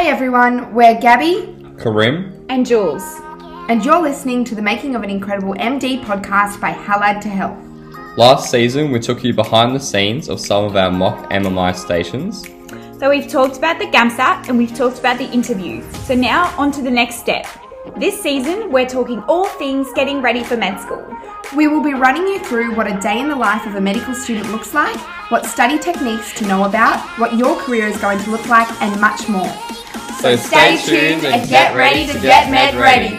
Hi everyone, we're Gabby Karim and Jules, and you're listening to the Making of an Incredible MD podcast by Halad to Health. Last season, we took you behind the scenes of some of our mock MMI stations. So we've talked about the GAMSAT and we've talked about the interviews. So now on to the next step. This season, we're talking all things getting ready for med school. We will be running you through what a day in the life of a medical student looks like, what study techniques to know about, what your career is going to look like, and much more. So stay tuned and get ready to get med ready.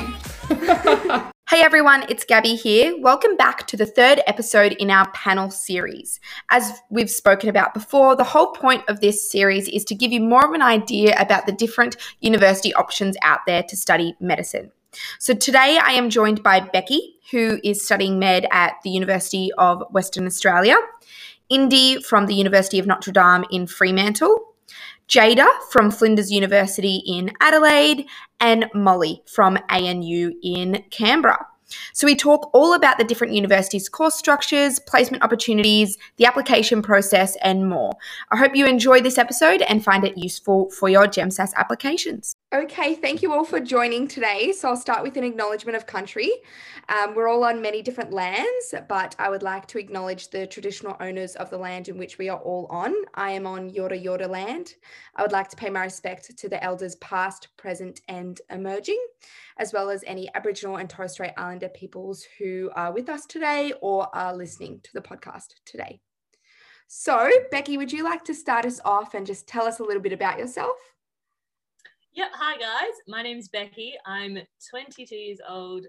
Hey everyone, it's Gabby here. Welcome back to the third episode in our panel series. As we've spoken about before, the whole point of this series is to give you more of an idea about the different university options out there to study medicine. So today I am joined by Becky, who is studying med at the University of Western Australia, Indy from the University of Notre Dame in Fremantle, Jada from Flinders University in Adelaide, and Molly from ANU in Canberra. So, we talk all about the different universities' course structures, placement opportunities, the application process, and more. I hope you enjoy this episode and find it useful for your GEMSAS applications. Okay, thank you all for joining today. So I'll start with an acknowledgement of country. Um, we're all on many different lands, but I would like to acknowledge the traditional owners of the land in which we are all on. I am on Yorta Yorta land. I would like to pay my respect to the elders past, present, and emerging, as well as any Aboriginal and Torres Strait Islander peoples who are with us today or are listening to the podcast today. So, Becky, would you like to start us off and just tell us a little bit about yourself? Yeah, Hi, guys. My name's Becky. I'm 22 years old.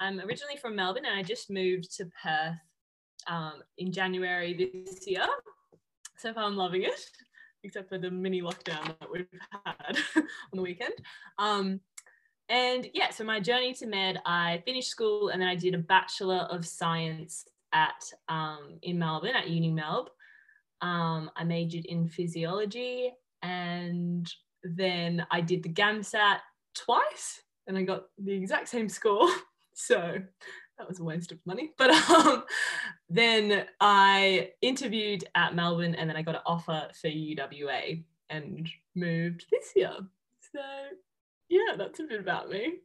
I'm originally from Melbourne and I just moved to Perth um, in January this year. So far, I'm loving it, except for the mini lockdown that we've had on the weekend. Um, and yeah, so my journey to med, I finished school and then I did a Bachelor of Science at um, in Melbourne at Uni Melb. Um, I majored in physiology and then I did the GAMSAT twice and I got the exact same score. So that was a waste of money. But um, then I interviewed at Melbourne and then I got an offer for UWA and moved this year. So yeah, that's a bit about me.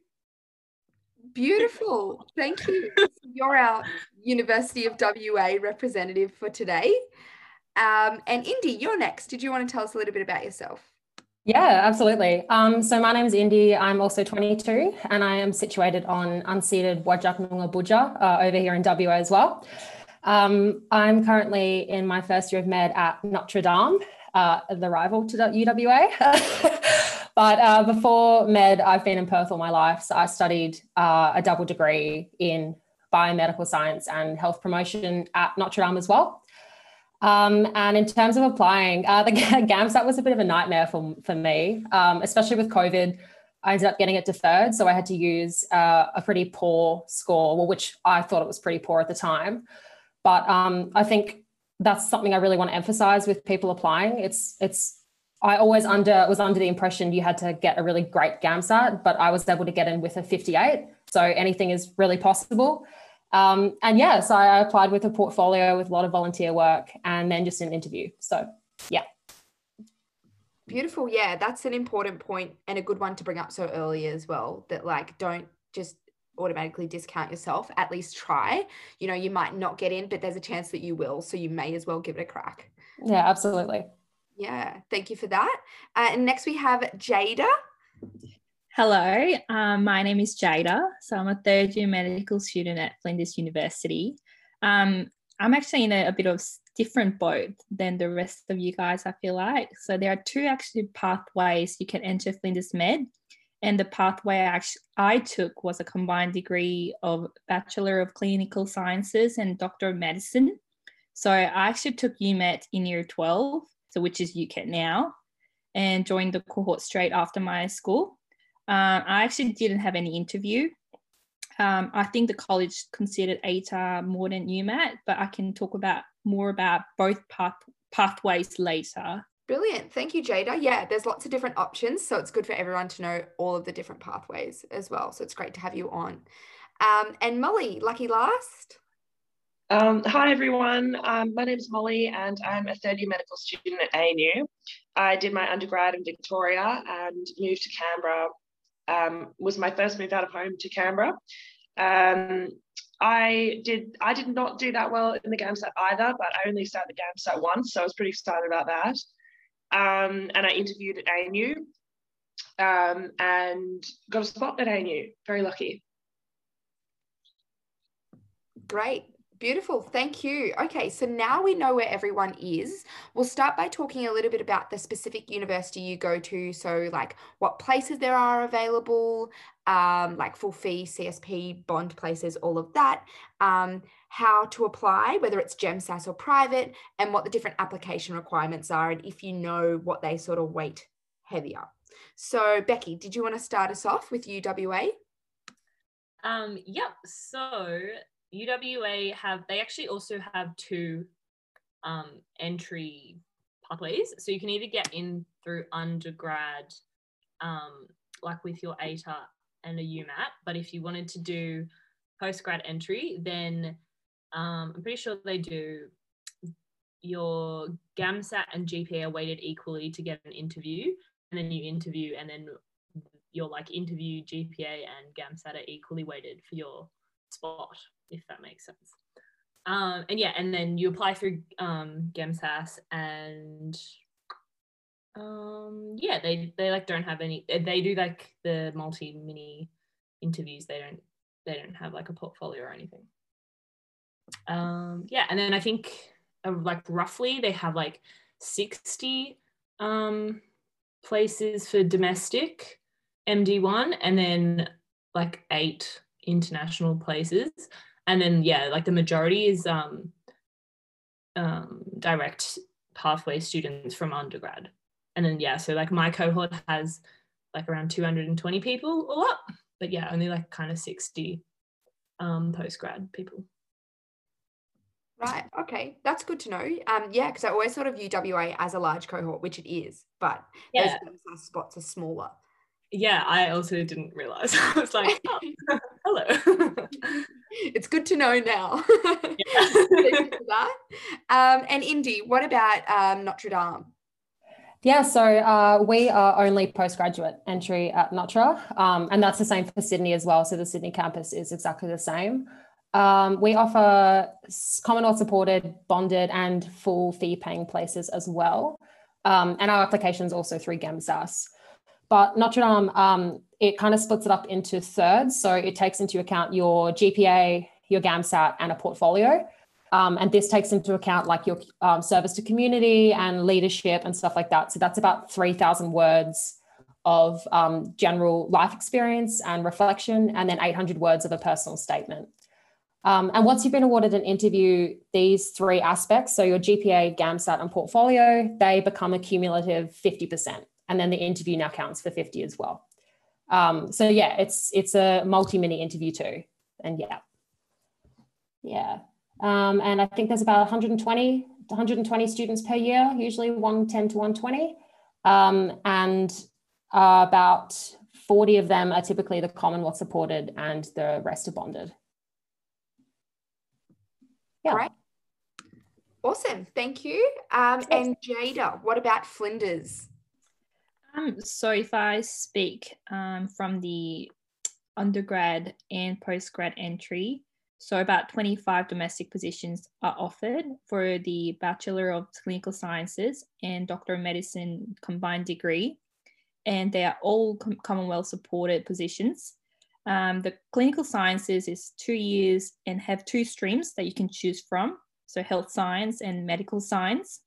Beautiful. Thank you. You're our University of WA representative for today. Um, and Indy, you're next. Did you want to tell us a little bit about yourself? Yeah, absolutely. Um, so my name is Indy. I'm also 22 and I am situated on unceded Whadjuk Noongar Boodja uh, over here in WA as well. Um, I'm currently in my first year of med at Notre Dame, uh, the rival to UWA. but uh, before med, I've been in Perth all my life. So I studied uh, a double degree in biomedical science and health promotion at Notre Dame as well. Um, and in terms of applying, uh, the GAMSAT was a bit of a nightmare for, for me, um, especially with COVID. I ended up getting it deferred. So I had to use uh, a pretty poor score, well, which I thought it was pretty poor at the time. But um, I think that's something I really want to emphasize with people applying. It's, it's, I always under was under the impression you had to get a really great GAMSAT, but I was able to get in with a 58. So anything is really possible. Um, and yeah, so I applied with a portfolio with a lot of volunteer work and then just an interview. So yeah. Beautiful. Yeah, that's an important point and a good one to bring up so early as well. That like don't just automatically discount yourself. At least try. You know, you might not get in, but there's a chance that you will. So you may as well give it a crack. Yeah, absolutely. Yeah, thank you for that. Uh, and next we have Jada. Hello, um, my name is Jada. So I'm a third year medical student at Flinders University. Um, I'm actually in a, a, bit of different boat than the rest of you guys, I feel like. So there are two actually pathways you can enter Flinders Med. And the pathway I, actually, I took was a combined degree of Bachelor of Clinical Sciences and Doctor of Medicine. So I actually took UMAT in year 12, so which is UCAT now, and joined the cohort straight after my school. Um, I actually didn't have any interview. Um, I think the college considered ATAR more than UMAT, but I can talk about more about both path, pathways later. Brilliant. Thank you, Jada. Yeah, there's lots of different options. So it's good for everyone to know all of the different pathways as well. So it's great to have you on. Um, and Molly, lucky last. Um, hi, everyone. Um, my name is Molly, and I'm a third year medical student at ANU. I did my undergrad in Victoria and moved to Canberra. Um, was my first move out of home to Canberra. Um, I did I did not do that well in the GAMSAT either, but I only sat the GAMSAT once, so I was pretty excited about that. Um, and I interviewed at ANU um, and got a spot at ANU. Very lucky. Great. Beautiful. Thank you. Okay, so now we know where everyone is. We'll start by talking a little bit about the specific university you go to. So, like what places there are available, um, like full fee, CSP, bond places, all of that. Um, how to apply, whether it's GemSAS or private, and what the different application requirements are, and if you know what they sort of weight heavier. So, Becky, did you want to start us off with UWA? Um, yep. So UWA have they actually also have two um, entry pathways. So you can either get in through undergrad, um, like with your ATAR and a UMAT, but if you wanted to do postgrad entry, then um, I'm pretty sure they do your GAMSAT and GPA are weighted equally to get an interview, and then you interview, and then your like interview GPA and GAMSAT are equally weighted for your spot if that makes sense. Um, and yeah, and then you apply through um, GemSAS and um, yeah, they they like don't have any. They do like the multi mini interviews. They don't they don't have like a portfolio or anything. Um, yeah, and then I think uh, like roughly they have like sixty um, places for domestic MD1, and then like eight international places and then yeah like the majority is um, um, direct pathway students from undergrad and then yeah so like my cohort has like around 220 people all up but yeah only like kind of 60 um, postgrad people Right. Okay. That's good to know. Um, yeah, because I always thought of UWA as a large cohort, which it is, but yeah. those spots are smaller. Yeah, I also didn't realize. I was like, oh, hello. it's good to know now. that. Um, and Indy, what about um, Notre Dame? Yeah, so uh, we are only postgraduate entry at Notre, um, and that's the same for Sydney as well. So the Sydney campus is exactly the same. Um, we offer Commonwealth supported, bonded, and full fee paying places as well. Um, and our application is also through GemSAS. But Notre Dame, um, it kind of splits it up into thirds. So it takes into account your GPA, your GAMSAT, and a portfolio. Um, and this takes into account like your um, service to community and leadership and stuff like that. So that's about 3,000 words of um, general life experience and reflection, and then 800 words of a personal statement. Um, and once you've been awarded an interview, these three aspects, so your GPA, GAMSAT, and portfolio, they become a cumulative 50% and then the interview now counts for 50 as well. Um, so yeah, it's it's a multi-mini interview too. And yeah. Yeah. Um, and I think there's about 120, 120 students per year, usually 110 to 120. Um, and uh, about 40 of them are typically the Commonwealth supported and the rest are bonded. Yeah. All right. Awesome. Thank you. Um, and Jada, what about Flinders? Um, so if I speak um, from the undergrad and postgrad entry, so about 25 domestic positions are offered for the Bachelor of Clinical Sciences and Doctor of Medicine combined degree, and they are all com- Commonwealth supported positions. Um, the clinical sciences is two years and have two streams that you can choose from, so health science and medical science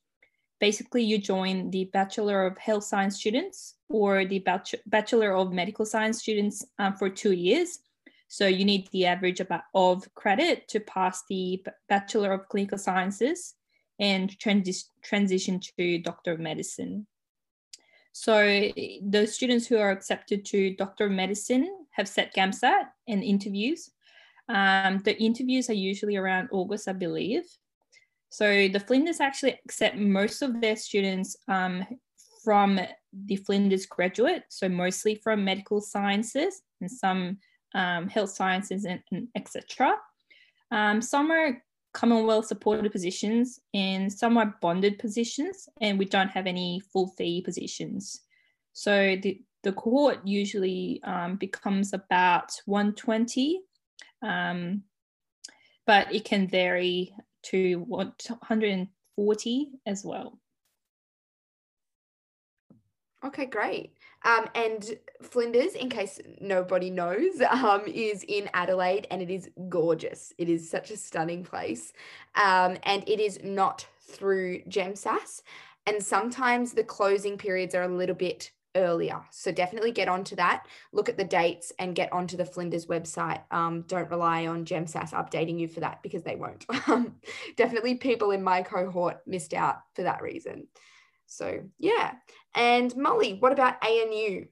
basically you join the Bachelor of Health Science students or the Bachelor of Medical Science students um, for two years. So you need the average of credit to pass the Bachelor of Clinical Sciences and transi transition to Doctor of Medicine. So the students who are accepted to Doctor of Medicine have set GAMSAT and interviews. Um, the interviews are usually around August, I believe. So the Flinders actually accept most of their students um, from the Flinders graduate, so mostly from medical sciences and some um, health sciences and, and etc. Um, some are Commonwealth supported positions and some are bonded positions, and we don't have any full fee positions. So the, the cohort usually um, becomes about 120, um, but it can vary to 140 as well. Okay, great. Um, and Flinders, in case nobody knows, um, is in Adelaide and it is gorgeous. It is such a stunning place. Um, and it is not through GemSAS. And sometimes the closing periods are a little bit earlier. So definitely get onto that. Look at the dates and get onto the Flinders website. Um, don't rely on GemSAS updating you for that because they won't. Um, definitely people in my cohort missed out for that reason. So yeah. And Molly, what about ANU?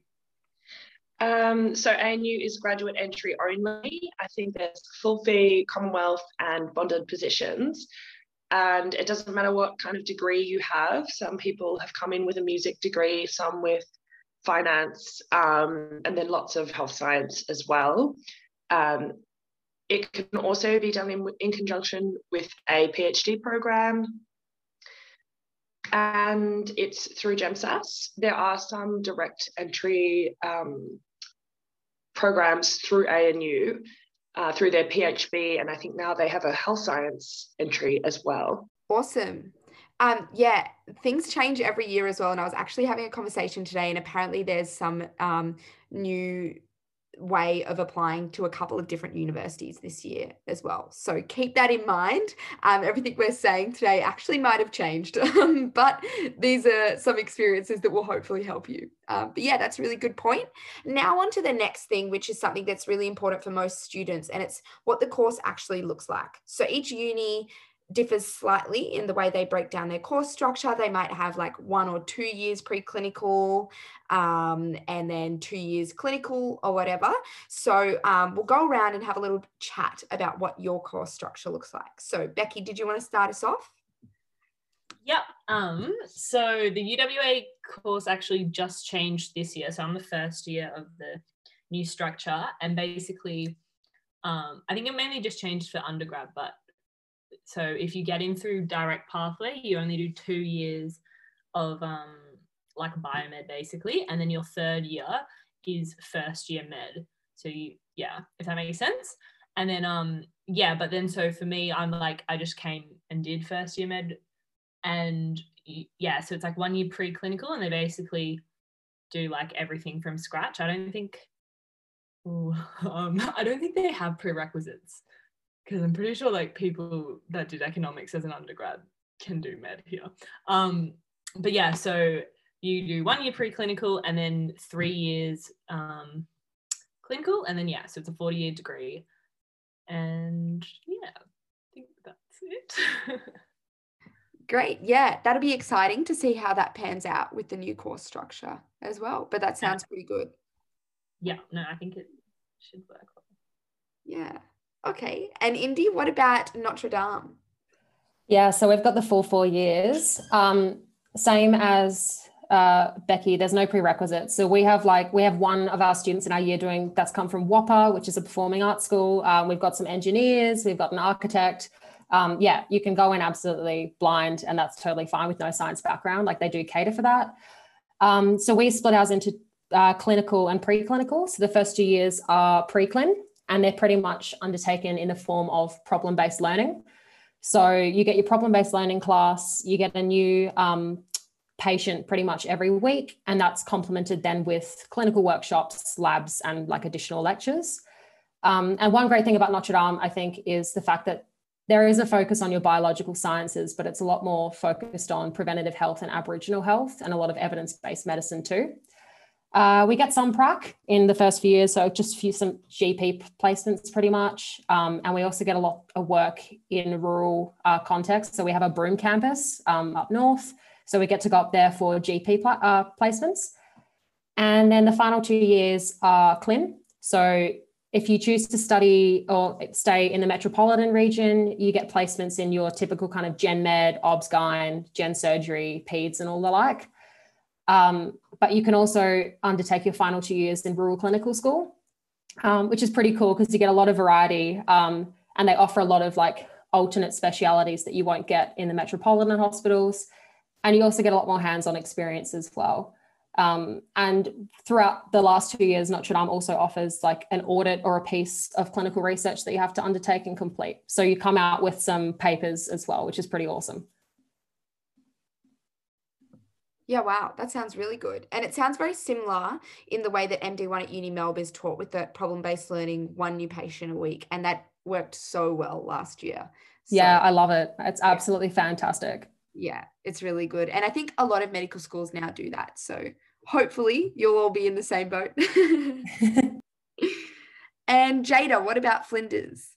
Um, so ANU is graduate entry only. I think there's full fee, Commonwealth, and bonded positions. And it doesn't matter what kind of degree you have. Some people have come in with a music degree, some with finance, um, and then lots of health science as well. Um, it can also be done in, in conjunction with a PhD program and it's through GemSAS. There are some direct entry um, programs through ANU uh, through their PHB, and I think now they have a health science entry as well. Awesome. Um, yeah, things change every year as well. And I was actually having a conversation today, and apparently there's some um, new way of applying to a couple of different universities this year as well. So keep that in mind. Um, everything we're saying today actually might have changed, um, but these are some experiences that will hopefully help you. Um, but yeah, that's a really good point. Now, on to the next thing, which is something that's really important for most students, and it's what the course actually looks like. So each uni differs slightly in the way they break down their course structure. They might have like one or two years preclinical um, and then two years clinical or whatever. So um, we'll go around and have a little chat about what your course structure looks like. So Becky, did you want to start us off? Yep. Um, so the UWA course actually just changed this year. So I'm the first year of the new structure and basically um, I think it mainly just changed for undergrad, but so if you get in through direct pathway, you only do two years of um, like biomed basically, and then your third year is first year med. So you, yeah, if that makes sense. And then um, yeah, but then so for me, I'm like I just came and did first year med, and yeah, so it's like one year preclinical, and they basically do like everything from scratch. I don't think. Ooh, um, I don't think they have prerequisites because I'm pretty sure like people that did economics as an undergrad can do med here. Um, but yeah, so you do one year preclinical and then three years um, clinical, and then yeah, so it's a 40 year degree. And yeah, I think that's it. Great. Yeah, that'll be exciting to see how that pans out with the new course structure as well. But that sounds pretty good. Yeah, no, I think it should work. Yeah. Okay. And Indy, what about Notre Dame? Yeah, so we've got the full four years. Um, same as uh, Becky, there's no prerequisites. So we have like we have one of our students in our year doing that's come from WAAPA, which is a performing arts school. Um, we've got some engineers, we've got an architect. Um, yeah, you can go in absolutely blind, and that's totally fine with no science background. Like they do cater for that. Um, so we split ours into uh, clinical and preclinical. So the first two years are preclin, and they're pretty much undertaken in the form of problem based learning. So you get your problem based learning class, you get a new um, patient pretty much every week, and that's complemented then with clinical workshops, labs, and like additional lectures. Um, and one great thing about Notre Dame, I think, is the fact that there is a focus on your biological sciences, but it's a lot more focused on preventative health and Aboriginal health and a lot of evidence based medicine too. Uh, we get some prac in the first few years, so just a few some GP placements pretty much, um, and we also get a lot of work in rural uh, context. So we have a Broome campus um, up north, so we get to go up there for GP pl- uh, placements, and then the final two years are CLIN. So if you choose to study or stay in the metropolitan region, you get placements in your typical kind of gen med, obs gyn, gen surgery, peds, and all the like. Um, but you can also undertake your final two years in rural clinical school, um, which is pretty cool because you get a lot of variety um, and they offer a lot of like alternate specialities that you won't get in the metropolitan hospitals. And you also get a lot more hands on experience as well. Um, and throughout the last two years, Notre Dame also offers like an audit or a piece of clinical research that you have to undertake and complete. So you come out with some papers as well, which is pretty awesome. Yeah, wow, that sounds really good. And it sounds very similar in the way that MD1 at Uni Melbourne is taught with the problem based learning, one new patient a week. And that worked so well last year. So, yeah, I love it. It's absolutely yeah. fantastic. Yeah, it's really good. And I think a lot of medical schools now do that. So hopefully you'll all be in the same boat. and Jada, what about Flinders?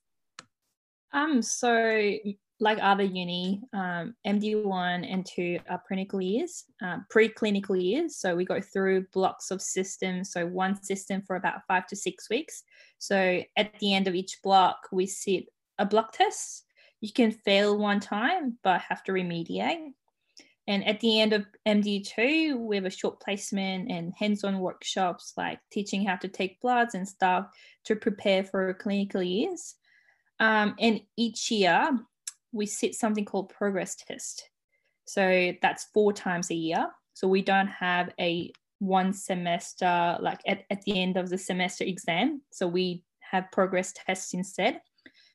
Um, so like other uni, um, MD1 and 2 are clinical years, uh, preclinical years. So we go through blocks of systems. So one system for about five to six weeks. So at the end of each block, we sit a block test. You can fail one time, but have to remediate. And at the end of MD2, we have a short placement and hands on workshops like teaching how to take bloods and stuff to prepare for clinical years. Um, and each year, we sit something called progress test. So that's four times a year. So we don't have a one semester, like at, at the end of the semester exam. So we have progress tests instead.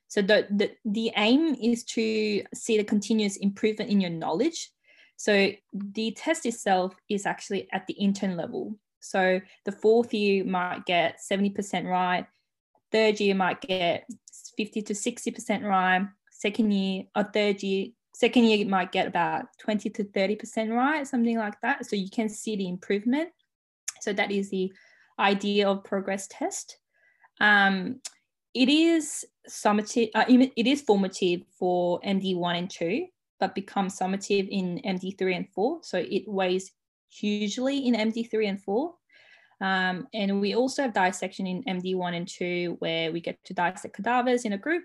So the, the, the aim is to see the continuous improvement in your knowledge. So the test itself is actually at the intern level. So the fourth year might get 70% right, third year might get 50 to 60% right, second year or third year second year you might get about 20 to 30% right something like that. So you can see the improvement. So that is the idea of progress test. Um, it is summative uh, it is formative for md 1 and 2 but becomes summative in md 3 and 4 so it weighs hugely in md 3 and 4 um, and we also have dissection in md 1 and 2 where we get to dissect cadavers in a group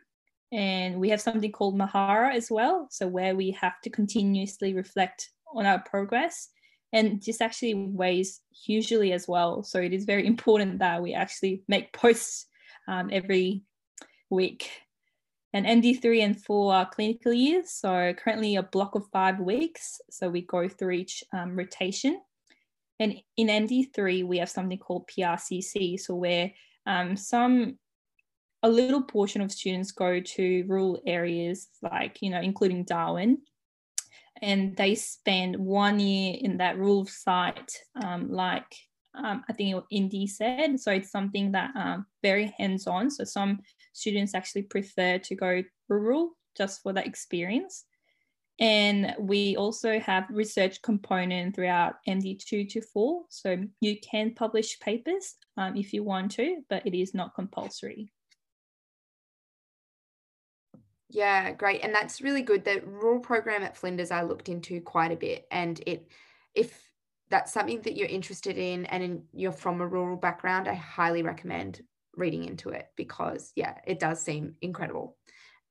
and we have something called Mahara as well. So, where we have to continuously reflect on our progress. And this actually weighs hugely as well. So, it is very important that we actually make posts um, every week. And MD3 and 4 are clinical years. So, currently a block of five weeks. So, we go through each um, rotation. And in MD3, we have something called PRCC. So, where um, some a little portion of students go to rural areas like you know including darwin and they spend one year in that rural site um, like um, i think indy said. So it's something that um, very hands-on. So some students actually prefer to go rural just for that experience. And we also have research component throughout md2 to 4 so you can publish papers um, if you want to but it is not compulsory yeah, great. And that's really good. The rural program at Flinders I looked into quite a bit. And it if that's something that you're interested in and in, you're from a rural background, I highly recommend reading into it because yeah, it does seem incredible.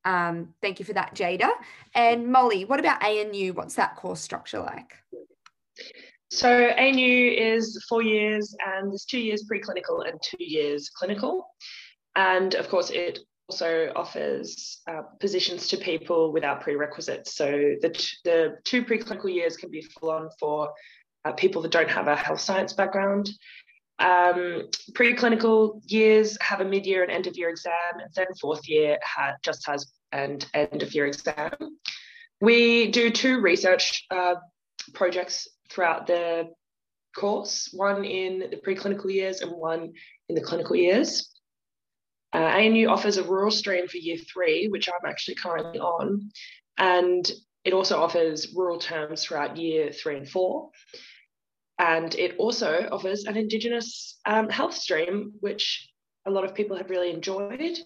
Um, thank you for that, Jada. And Molly, what about ANU? What's that course structure like? So ANU is four years and there's two years preclinical and two years clinical. And of course, it also offers uh, positions to people without prerequisites. So the, t- the two preclinical years can be full on for uh, people that don't have a health science background. Um, preclinical years have a mid year and end of year exam, and then fourth year ha- just has an end of year exam. We do two research uh, projects throughout the course one in the preclinical years and one in the clinical years. Uh, ANU offers a rural stream for year three, which I'm actually currently on, and it also offers rural terms throughout year three and four. And it also offers an Indigenous um, health stream, which a lot of people have really enjoyed.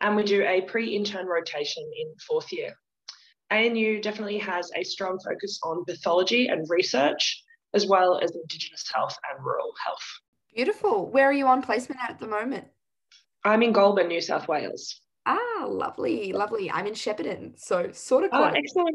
And we do a pre intern rotation in fourth year. ANU definitely has a strong focus on pathology and research, as well as Indigenous health and rural health. Beautiful. Where are you on placement at the moment? I'm in Goulburn, New South Wales. Ah, lovely, lovely. I'm in Shepparton, so sort of ah, close. Oh,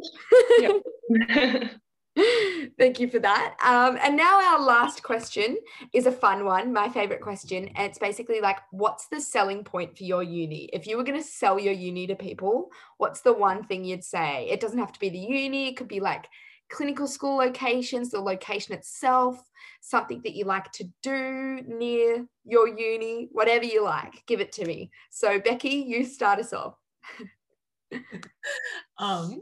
excellent. Thank you for that. Um, and now our last question is a fun one, my favorite question. And it's basically like, what's the selling point for your uni? If you were going to sell your uni to people, what's the one thing you'd say? It doesn't have to be the uni, it could be like clinical school locations, the location itself, something that you like to do near your uni, whatever you like, give it to me. So, Becky, you start us off. um,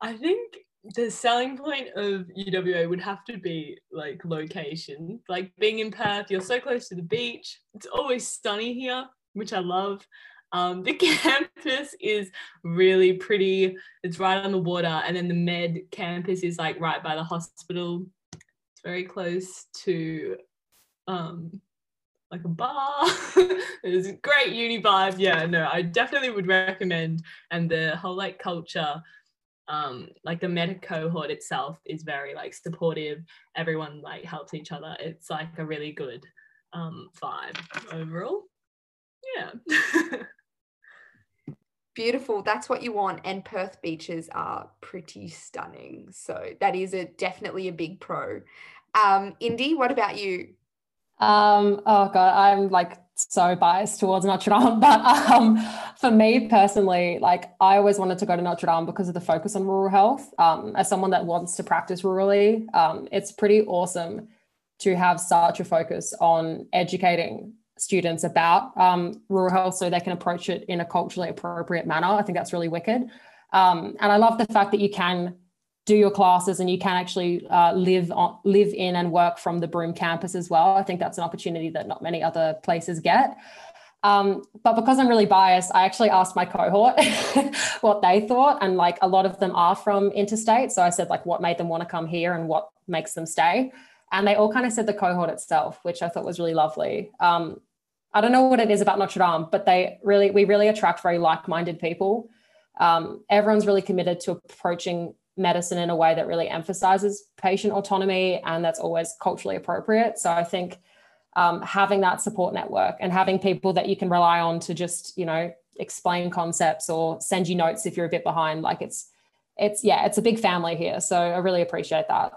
I think the selling point of UWA would have to be like location. Like being in Perth, you're so close to the beach. It's always sunny here, which I love. Um, the campus is really pretty. It's right on the water, and then the med campus is like right by the hospital. It's very close to um, like a bar. it's a great uni vibe. Yeah, no, I definitely would recommend. And the whole like culture, um, like the med cohort itself is very like supportive. Everyone like helps each other. It's like a really good um vibe overall. Yeah. Beautiful. That's what you want. And Perth beaches are pretty stunning. So that is a definitely a big pro. Um, Indy, what about you? Um, oh god, I'm like so biased towards Notre Dame, but um, for me personally, like I always wanted to go to Notre Dame because of the focus on rural health. Um, as someone that wants to practice rurally, um, it's pretty awesome to have such a focus on educating students about um, rural health so they can approach it in a culturally appropriate manner. I think that's really wicked. Um, and I love the fact that you can do your classes and you can actually uh, live on live in and work from the Broome campus as well. I think that's an opportunity that not many other places get. Um, but because I'm really biased, I actually asked my cohort what they thought, and like a lot of them are from interstate. So I said like what made them want to come here and what makes them stay, and they all kind of said the cohort itself, which I thought was really lovely. Um, I don't know what it is about Notre Dame, but they really, we really attract very like-minded people. Um, everyone's really committed to approaching medicine in a way that really emphasizes patient autonomy and that's always culturally appropriate. So I think um, having that support network and having people that you can rely on to just, you know, explain concepts or send you notes if you're a bit behind, like it's, it's, yeah, it's a big family here. So I really appreciate that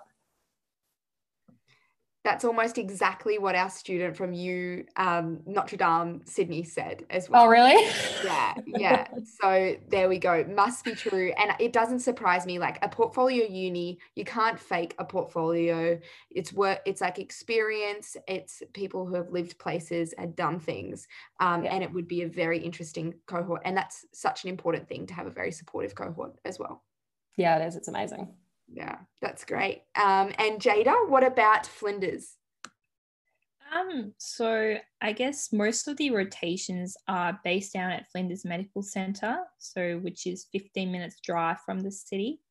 that's almost exactly what our student from U um, Notre Dame Sydney said as well. Oh, really? Yeah, yeah. so there we go. Must be true, and it doesn't surprise me. Like a portfolio uni, you can't fake a portfolio. It's work. It's like experience. It's people who have lived places and done things, um, yeah. and it would be a very interesting cohort. And that's such an important thing to have a very supportive cohort as well. Yeah, it is. It's amazing. Yeah, that's great. Um, and Jada, what about Flinders? Um, so I guess most of the rotations are based down at Flinders Medical Centre, so which is 15 minutes drive from the city.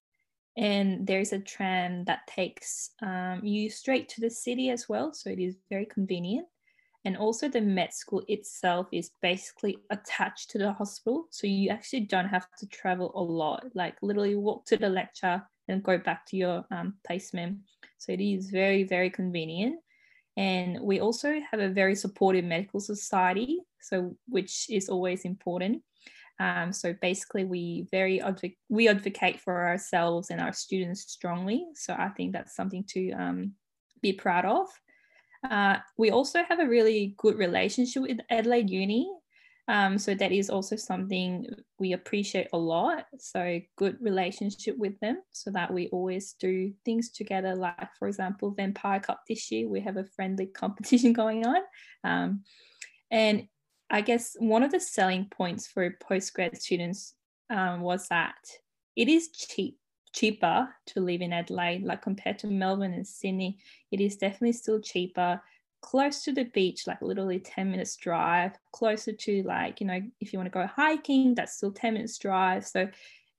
And there's a tram that takes um, you straight to the city as well, so it is very convenient. And also, the med school itself is basically attached to the hospital, so you actually don't have to travel a lot. Like literally walk to the lecture, and go back to your um, placement. So it is very, very convenient. And we also have a very supportive medical society, so which is always important. Um, so basically, we very we advocate for ourselves and our students strongly. So I think that's something to um, be proud of. Uh, we also have a really good relationship with Adelaide Uni. Um, so that is also something we appreciate a lot. So good relationship with them, so that we always do things together. Like for example, Vampire Cup this year, we have a friendly competition going on, um, and I guess one of the selling points for postgrad students um, was that it is cheap cheaper to live in Adelaide, like compared to Melbourne and Sydney. It is definitely still cheaper close to the beach, like literally 10 minutes drive, closer to like, you know, if you want to go hiking, that's still 10 minutes drive. So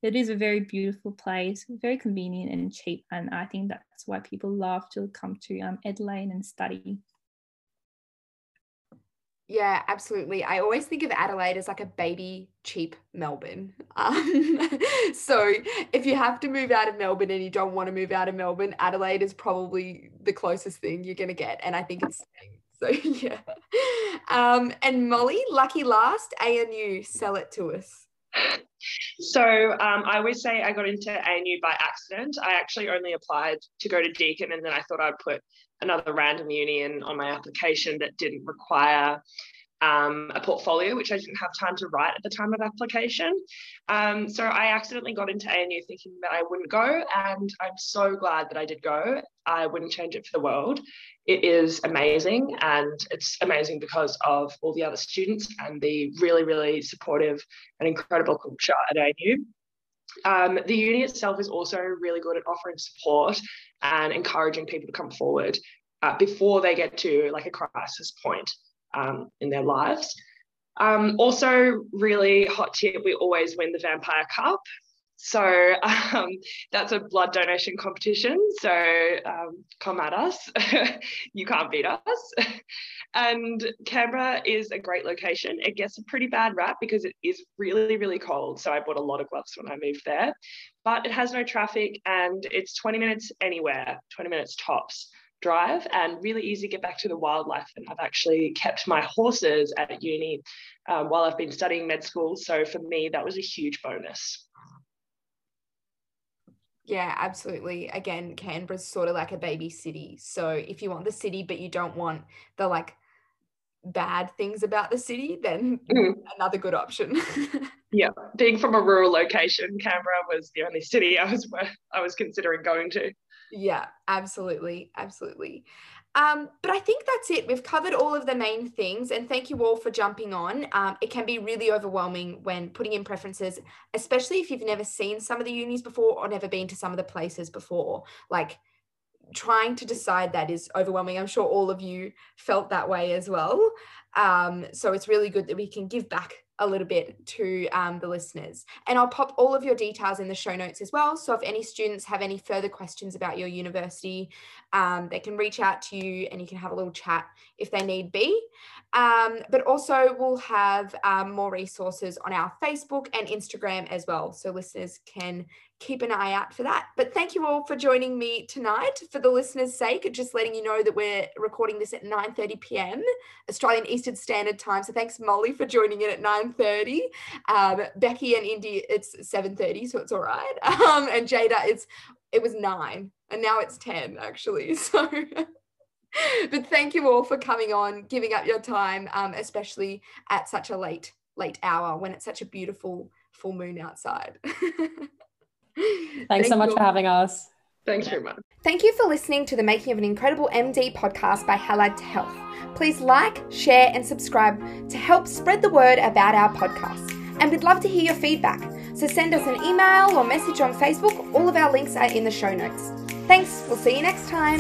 it is a very beautiful place, very convenient and cheap. And I think that's why people love to come to um, Adelaide and study. Yeah, absolutely. I always think of Adelaide as like a baby cheap Melbourne. Um, so if you have to move out of Melbourne and you don't want to move out of Melbourne, Adelaide is probably the closest thing you're going to get. And I think it's so, yeah. Um, and Molly, lucky last, ANU, sell it to us. So um, I always say I got into ANU by accident. I actually only applied to go to Deakin, and then I thought I'd put another random uni in on my application that didn't require um, a portfolio, which I didn't have time to write at the time of application. Um, so I accidentally got into ANU thinking that I wouldn't go, and I'm so glad that I did go. I wouldn't change it for the world. It is amazing, and it's amazing because of all the other students and the really, really supportive and incredible culture at ANU. Um, the uni itself is also really good at offering support and encouraging people to come forward uh, before they get to like a crisis point um, in their lives. Um, also, really hot tip, we always win the Vampire Cup. So um, that's a blood donation competition. So um, come at us. you can't beat us. and Canberra is a great location. It gets a pretty bad rap because it is really, really cold. So I bought a lot of gloves when I moved there. But it has no traffic and it's 20 minutes anywhere, 20 minutes tops drive and really easy to get back to the wildlife. And I've actually kept my horses at uni um, while I've been studying med school. So for me, that was a huge bonus. Yeah, absolutely. Again, Canberra's sort of like a baby city. So if you want the city, but you don't want the like bad things about the city, then mm. another good option. yeah, being from a rural location, Canberra was the only city I was I was considering going to. Yeah, absolutely. Absolutely. Um, but I think that's it. We've covered all of the main things, and thank you all for jumping on. Um, it can be really overwhelming when putting in preferences, especially if you've never seen some of the unis before or never been to some of the places before. Like trying to decide that is overwhelming. I'm sure all of you felt that way as well. Um, so it's really good that we can give back a little bit to um, the listeners. And I'll pop all of your details in the show notes as well. So if any students have any further questions about your university, um, they can reach out to you and you can have a little chat if they need be. Um, but also, we'll have um, more resources on our Facebook and Instagram as well. So listeners can keep an eye out for that. But thank you all for joining me tonight. For the listeners' sake, just letting you know that we're recording this at 9:30 p.m. Australian Eastern Standard Time. So thanks, Molly, for joining in at 9:30. Um, Becky and Indy, it's 7:30, so it's all right. Um, and Jada, it's it was nine, and now it's 10 actually. So. but thank you all for coming on, giving up your time, um, especially at such a late late hour when it's such a beautiful full moon outside. Thanks Thank so much you. for having us. Thanks very much. Thank you for listening to the Making of an Incredible MD podcast by Halad to Health. Please like, share, and subscribe to help spread the word about our podcast. And we'd love to hear your feedback. So send us an email or message on Facebook. All of our links are in the show notes. Thanks. We'll see you next time.